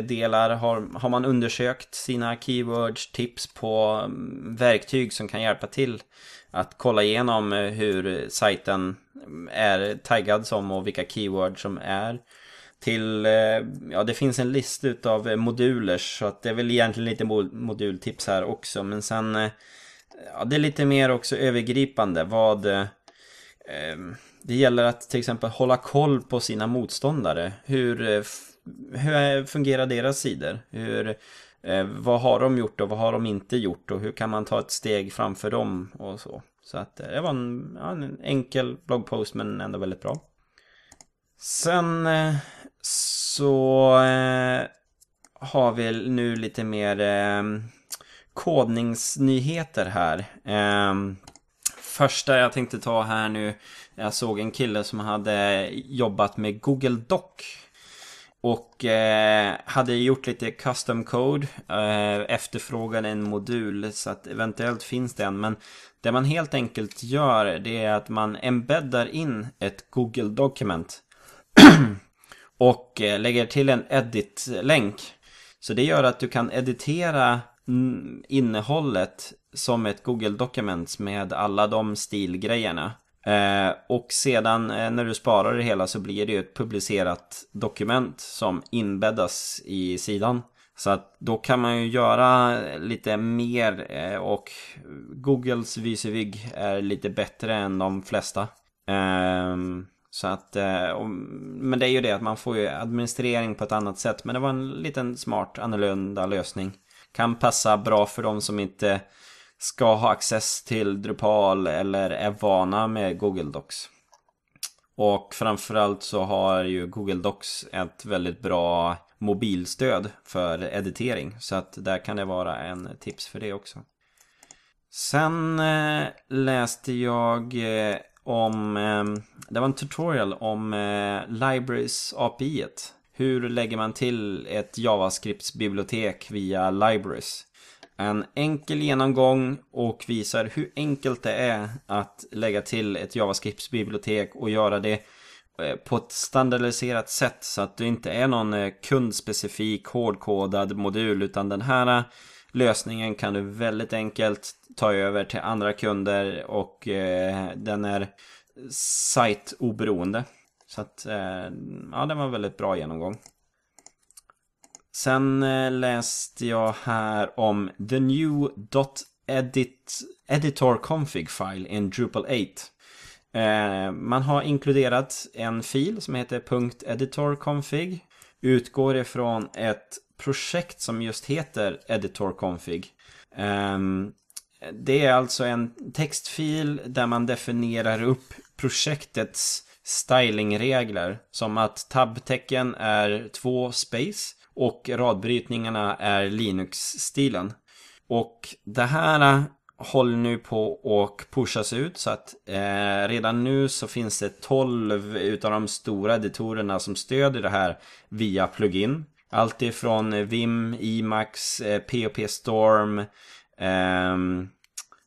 delar. Har, har man undersökt sina keywords, tips på mm, verktyg som kan hjälpa till att kolla igenom hur sajten mm, är taggad som och vilka keywords som är till, eh, ja det finns en lista utav eh, moduler så att det är väl egentligen lite modultips här också men sen eh, Ja det är lite mer också övergripande vad eh, Det gäller att till exempel hålla koll på sina motståndare. Hur, hur fungerar deras sidor? Hur, vad har de gjort och vad har de inte gjort? Och hur kan man ta ett steg framför dem och så? Så att det var en, ja, en enkel bloggpost men ändå väldigt bra. Sen så eh, har vi nu lite mer eh, kodningsnyheter här. Eh, första jag tänkte ta här nu. Jag såg en kille som hade jobbat med Google Doc. Och eh, hade gjort lite custom code. Eh, efterfrågade en modul så att eventuellt finns det en. Men det man helt enkelt gör det är att man embeddar in ett Google Document. Och eh, lägger till en edit-länk. Så det gör att du kan editera innehållet som ett Google Documents med alla de stilgrejerna. Eh, och sedan eh, när du sparar det hela så blir det ju ett publicerat dokument som inbäddas i sidan. Så att då kan man ju göra lite mer eh, och Googles Visivig är lite bättre än de flesta. Ehm, så att, eh, och, men det är ju det att man får ju administrering på ett annat sätt. Men det var en liten smart, annorlunda lösning. Kan passa bra för de som inte ska ha access till Drupal eller är vana med Google Docs. Och framförallt så har ju Google Docs ett väldigt bra mobilstöd för editering. Så att där kan det vara en tips för det också. Sen eh, läste jag eh, om... Eh, det var en tutorial om eh, Libraries API. -et. Hur lägger man till ett JavaScripts-bibliotek via Libraries? En enkel genomgång och visar hur enkelt det är att lägga till ett JavaScripts-bibliotek och göra det eh, på ett standardiserat sätt så att det inte är någon eh, kundspecifik hårdkodad modul utan den här lösningen kan du väldigt enkelt ta över till andra kunder och eh, den är site-oberoende. Så att, eh, ja, det var en väldigt bra genomgång. Sen eh, läste jag här om the new .edit editor config file in Drupal 8. Eh, man har inkluderat en fil som heter .editorconfig. Utgår ifrån ett projekt som just heter editor config. Ehm, det är alltså en textfil där man definierar upp projektets stylingregler. Som att tabtecken är två space och radbrytningarna är Linux-stilen. Och det här håller nu på att pushas ut så att eh, redan nu så finns det 12 utav de stora editorerna som stödjer det här via plugin. Allt ifrån eh, Vim, Emacs, eh, POP Storm, eh,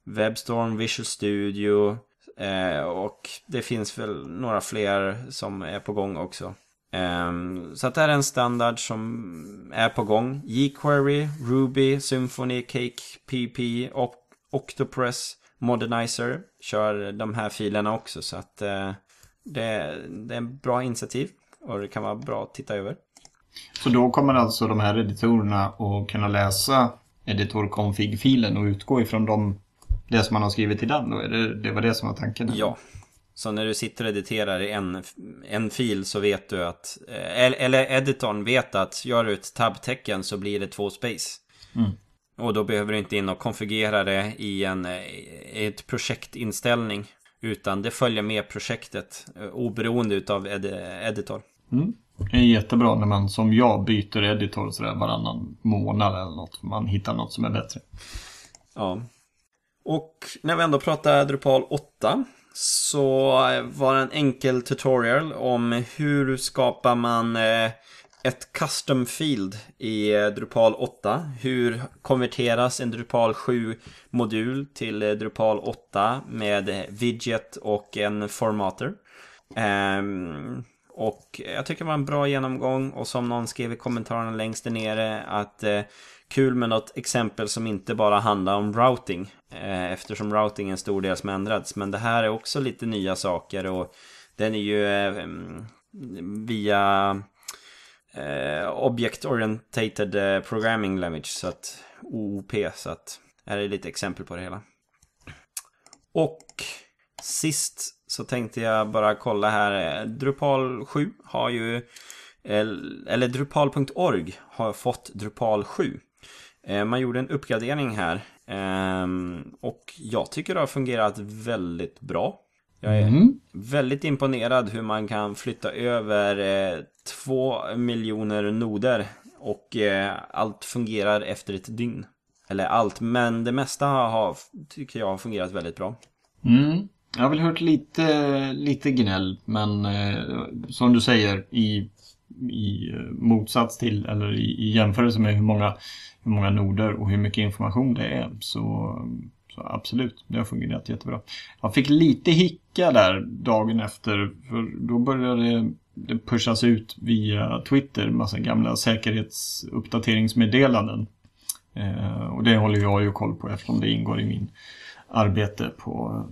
Webstorm, Visual Studio eh, och det finns väl några fler som är på gång också. Eh, så att det här är en standard som är på gång. jQuery, Ruby, Symfony, Cake, PP, Octopress, Modernizer kör de här filerna också. Så att eh, det, det är en bra initiativ och det kan vara bra att titta över. Så då kommer alltså de här editorerna att kunna läsa editor-config-filen och utgå ifrån de, det som man har skrivit i den? Då? Det, det var det som var tanken? Ja. Så när du sitter och editerar i en, en fil så vet du att, eh, eller editorn vet att gör du ett tabtecken så blir det två space. Mm. Och då behöver du inte in och konfigurera det i en i ett projektinställning. Utan det följer med projektet eh, oberoende utav ed editor. Mm. Det är jättebra när man som jag byter editor sådär varannan månad eller något. Man hittar något som är bättre. Ja. Och när vi ändå pratar Drupal 8 så var det en enkel tutorial om hur skapar man eh, ett custom field i eh, Drupal 8. Hur konverteras en Drupal 7-modul till eh, Drupal 8 med widget och en formater. Um, och jag tycker det var en bra genomgång och som någon skrev i kommentarerna längst där nere att eh, kul med något exempel som inte bara handlar om routing. Eh, eftersom routing är en stor del som ändrats. Men det här är också lite nya saker och den är ju eh, mm, via eh, Object Orientated eh, Programming Language, så att OOP, så att här är lite exempel på det hela. Och sist så tänkte jag bara kolla här. Drupal 7 har ju, eller Drupal.org har fått Drupal 7. Eh, man gjorde en uppgradering här. Ehm, och jag tycker det har fungerat väldigt bra. Jag är mm. väldigt imponerad hur man kan flytta över eh, två miljoner noder och eh, allt fungerar efter ett dygn. Eller allt, men det mesta har, tycker jag har fungerat väldigt bra. Mm. Jag har väl hört lite, lite gnäll, men eh, som du säger i, i eh, motsats till eller i, i jämförelse med hur många, hur många noder och hur mycket information det är så, så absolut, det har fungerat jättebra. Jag fick lite hicka där dagen efter för då började det pushas ut via Twitter massa gamla säkerhetsuppdateringsmeddelanden. Eh, och det håller jag ju koll på eftersom det ingår i min arbete på,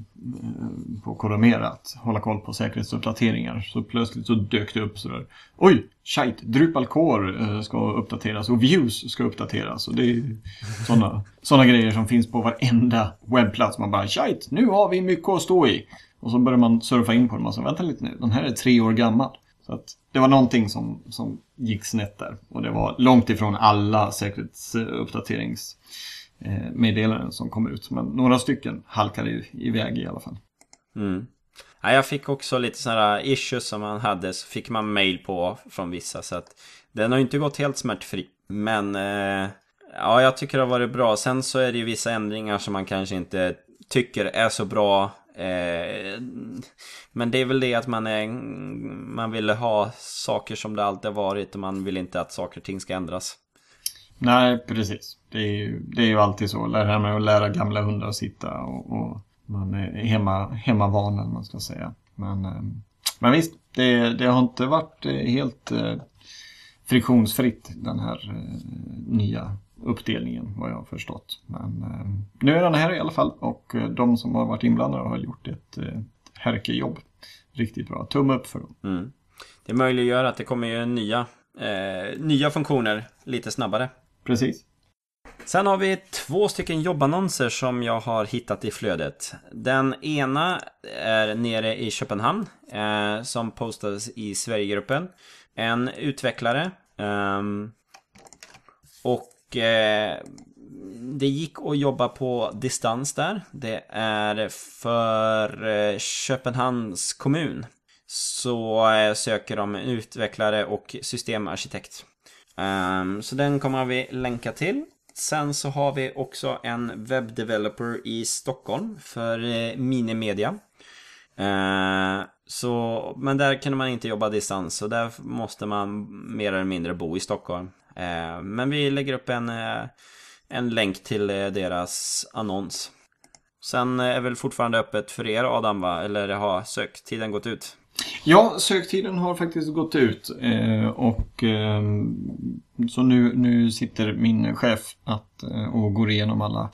eh, på Kodamera att hålla koll på säkerhetsuppdateringar. Så plötsligt så dök det upp sådär. Oj, shit, Drupal Core eh, ska uppdateras och Views ska uppdateras. Och det är sådana såna grejer som finns på varenda webbplats. Man bara shit, nu har vi mycket att stå i. Och så börjar man surfa in på dem och så vänta lite nu, den här är tre år gammal. Så att det var någonting som, som gick snett där. Och det var långt ifrån alla säkerhetsuppdaterings meddelanden som kom ut. Men några stycken halkade iväg i alla fall. Mm. Ja, jag fick också lite sådana issues som man hade. Så fick man mail på från vissa. Så att den har inte gått helt smärtfri. Men eh, ja, jag tycker det har varit bra. Sen så är det ju vissa ändringar som man kanske inte tycker är så bra. Eh, men det är väl det att man, är, man vill ha saker som det alltid har varit och man vill inte att saker och ting ska ändras. Nej, precis. Det är ju, det är ju alltid så. Det här med att lära gamla hundar att sitta och, och man är hemma, hemmavan, man ska säga. Men, eh, men visst, det, det har inte varit eh, helt eh, friktionsfritt den här nya uppdelningen vad jag har förstått. Men nu är den här i alla fall och de som har varit inblandade har gjort ett, ett härkejobb. Riktigt bra. Tumme upp för dem. Mm. Det möjliggör att det kommer ju nya, eh, nya funktioner lite snabbare. Precis. Sen har vi två stycken jobbannonser som jag har hittat i flödet. Den ena är nere i Köpenhamn eh, som postades i Sverigegruppen. En utvecklare. Eh, och eh, det gick att jobba på distans där. Det är för eh, Köpenhamns kommun. Så eh, söker de utvecklare och systemarkitekt. Um, så den kommer vi länka till. Sen så har vi också en webbdeveloper i Stockholm för eh, Minimedia. Eh, så, men där kunde man inte jobba distans så där måste man mer eller mindre bo i Stockholm. Eh, men vi lägger upp en, en länk till deras annons. Sen är väl fortfarande öppet för er Adam va? Eller har söktiden gått ut? Ja, söktiden har faktiskt gått ut eh, och eh, så nu, nu sitter min chef att, eh, och går igenom alla,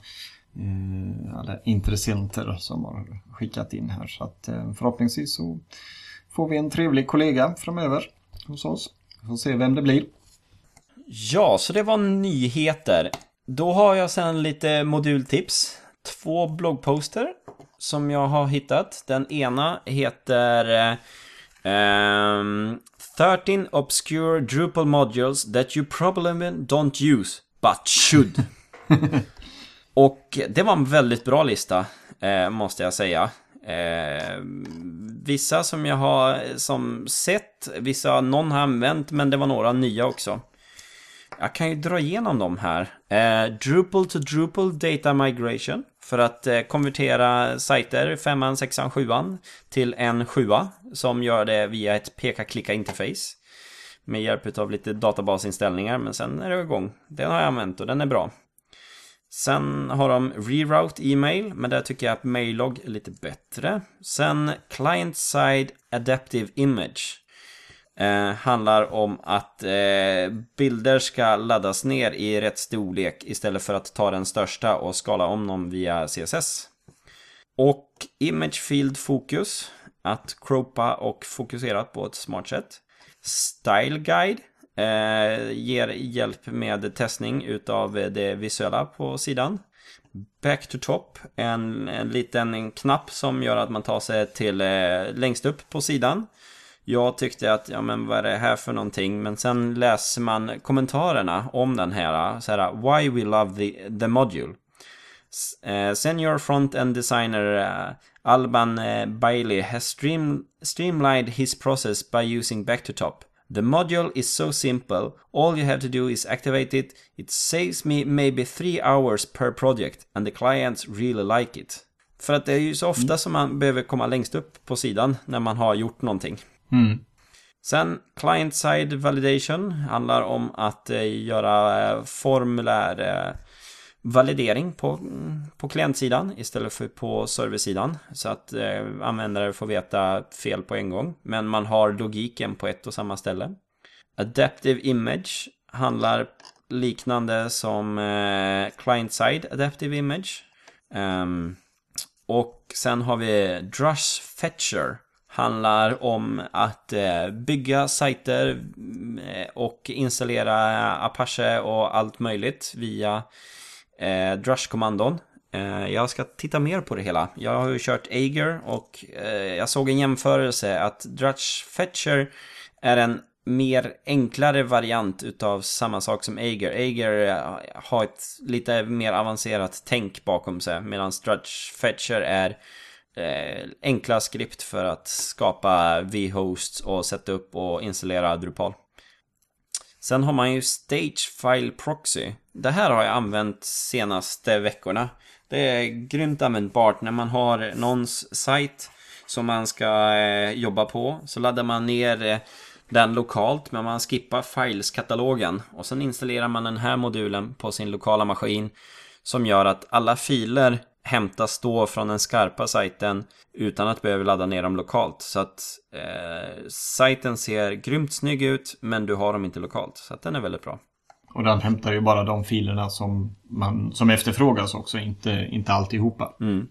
eh, alla intressenter som har skickat in här. Så att eh, förhoppningsvis så får vi en trevlig kollega framöver hos oss. Vi får se vem det blir. Ja, så det var nyheter. Då har jag sen lite modultips. Två bloggposter som jag har hittat. Den ena heter um, 13 obscure Drupal modules that you probably don't use, but should. Och det var en väldigt bra lista, eh, måste jag säga. Eh, vissa som jag har som sett, vissa någon har använt, men det var några nya också. Jag kan ju dra igenom dem här. Eh, Drupal to Drupal Data Migration. För att eh, konvertera sajter 5, 6, 7 till en 7 som gör det via ett peka-klicka-interface. Med hjälp av lite databasinställningar, men sen är det igång. Den har jag använt och den är bra. Sen har de Reroute e-mail, men där tycker jag att Mailog är lite bättre. Sen Client-Side Adaptive Image. Eh, handlar om att eh, bilder ska laddas ner i rätt storlek istället för att ta den största och skala om dem via CSS. Och Image Field Focus, att cropa och fokusera på ett smart sätt. Style Guide eh, ger hjälp med testning utav det visuella på sidan. Back to top, en, en liten knapp som gör att man tar sig till eh, längst upp på sidan. Jag tyckte att, ja men vad är det här för någonting? Men sen läser man kommentarerna om den här, så här Why we love the, the module. Uh, senior front-end designer uh, Alban uh, Bailey has stream, streamlined his process by using back to top. The module is so simple. All you have to do is activate it. It saves me maybe three hours per project and the clients really like it. För att det är ju så ofta som man behöver komma längst upp på sidan när man har gjort någonting. Mm. Sen client-side validation handlar om att eh, göra eh, formulär eh, validering på, på klientsidan istället för på serversidan. Så att eh, användare får veta fel på en gång. Men man har logiken på ett och samma ställe. Adaptive image handlar liknande som eh, client-side adaptive image. Um, och sen har vi Drush Fetcher handlar om att eh, bygga sajter eh, och installera Apache och allt möjligt via eh, Drush-kommandon. Jag ska titta mer på det hela. Jag har ju kört Ager och jag såg en jämförelse att Drush Fetcher är en mer enklare variant utav samma sak som Ager. Ager har ett lite mer avancerat tänk bakom sig medan Drush Fetcher är eh, enkla skript för att skapa V-hosts och sätta upp och installera Drupal. Sen har man ju Stage File Proxy. Det här har jag använt senaste veckorna. Det är grymt användbart när man har någons sajt som man ska eh, jobba på. Så laddar man ner eh, den lokalt, men man skippar files-katalogen. Och sen installerar man den här modulen på sin lokala maskin. Som gör att alla filer hämtas då från den skarpa sajten utan att behöva ladda ner dem lokalt. Så att eh, sajten ser grymt snygg ut, men du har dem inte lokalt. Så att den är väldigt bra. Och den hämtar ju bara de filerna som, man, som efterfrågas också, inte, inte alltihopa. Mm.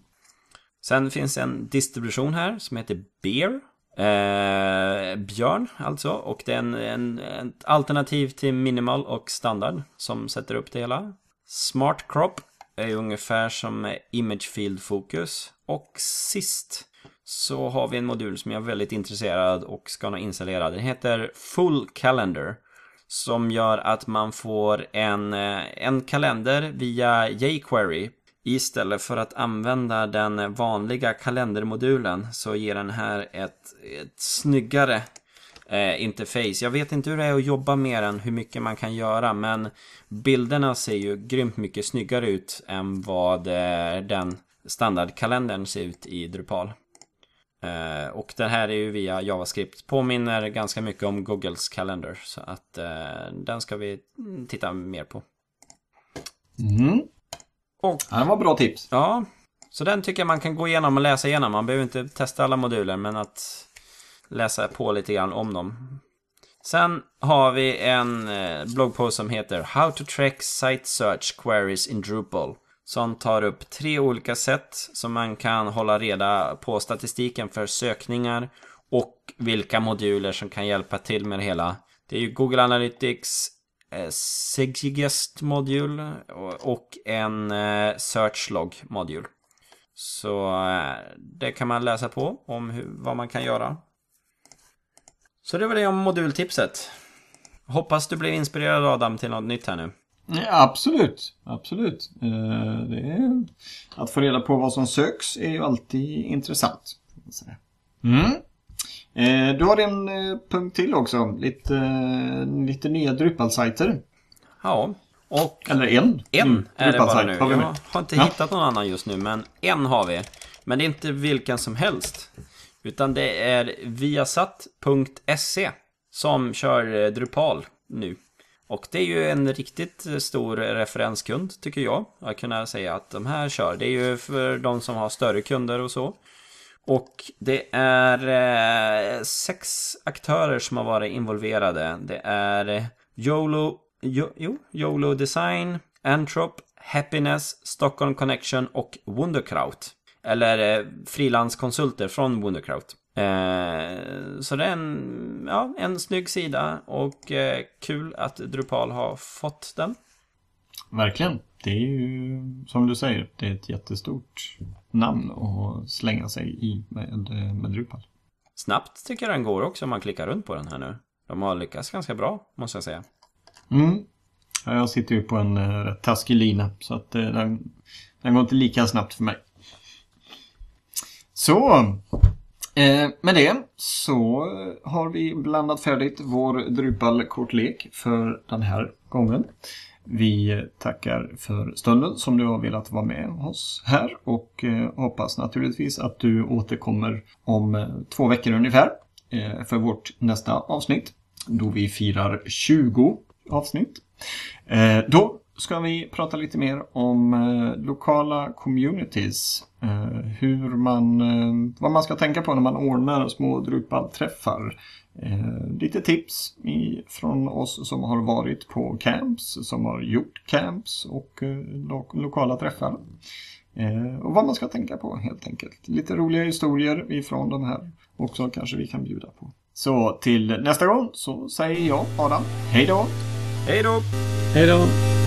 Sen finns en distribution här som heter Bear. Eh, björn alltså. Och det är en, en, ett alternativ till minimal och standard som sätter upp det hela. Smart Crop är ungefär som Image Field Focus. Och sist så har vi en modul som jag är väldigt intresserad och ska nog installera. Den heter Full Calendar. Som gör att man får en, eh, en kalender via jQuery. Istället för att använda den vanliga kalendermodulen så ger den här ett, ett snyggare eh, interface. Jag vet inte hur det är att jobba med den, hur mycket man kan göra, men bilderna ser ju grymt mycket snyggare ut än vad eh, den standardkalendern ser ut i Drupal. Eh, och den här är ju via JavaScript. Påminner ganska mycket om Googles kalender. Så att eh, den ska vi titta mer på. Mm. Och, Ja, det var bra tips. ja, så den tycker jag man kan gå igenom och läsa igenom. Man behöver inte testa alla moduler, men att läsa på lite grann om dem. Sen har vi en eh, bloggpost som heter How to track site search queries in Drupal. Som tar upp tre olika sätt som man kan hålla reda på statistiken för sökningar och vilka moduler som kan hjälpa till med det hela. Det är ju Google Analytics, eh, Sigest modul och- och en eh, Searchlog modul. Så eh, det kan man läsa på om hur, vad man kan göra. Så det var det om modultipset. Hoppas du blev inspirerad Adam till något nytt här nu. Ja, absolut, absolut. Eh, det är, att få reda på vad som söks är ju alltid intressant. Mm. Eh, du har en eh, punkt till också. Lite, lite nya Drupal-sajter. Ja, och Eller en. en Mm, är det bara nu. har vi Jag har inte Ja. hittat någon annan just nu, men en har vi. Men det är inte vilken som helst. Utan det är viasat.se som kör eh, Drupal nu. Och det är ju en riktigt eh, stor referenskund tycker jag. Att kunna säga att de här kör. Det är ju för de som har större kunder och så. Och det är eh, sex aktörer som har varit involverade. Det är YOLO, jo, jo, YOLO Design, Antrop, Happiness, Stockholm Connection och Wunderkraut. Eller eh, frilanskonsulter från Wunderkraut. Eh, så det är en, ja, en snygg sida och eh, kul att Drupal har fått den. Verkligen. Det är ju som du säger, det är ett jättestort namn att slänga sig i med, med Drupal. Snabbt tycker jag den går också om man klickar runt på den här nu. De har lyckats ganska bra, måste jag säga. Mm. Ja, Jag sitter ju på en eh, rätt taskig lina så att eh, den, den går inte lika snabbt för mig. Så, eh, med det så har vi blandat färdigt vår Drupal-kortlek för den här gången. Vi tackar för stunden som du har velat vara med oss här och eh, hoppas naturligtvis att du återkommer om eh, två veckor ungefär eh, för vårt nästa avsnitt då vi firar 20 avsnitt. Då ska vi prata lite mer om eh, lokala communities. Eh, hur man, eh, vad man ska tänka på när man ordnar små Drupal-träffar. Eh, lite tips i, från oss som har varit på camps, som har gjort camps och eh, lo lokala träffar. Eh, och vad man ska tänka på helt enkelt. Lite roliga historier ifrån de här också kanske vi kan bjuda på. Så till nästa gång så säger jag Adam, hej då! Hej då! Hej då!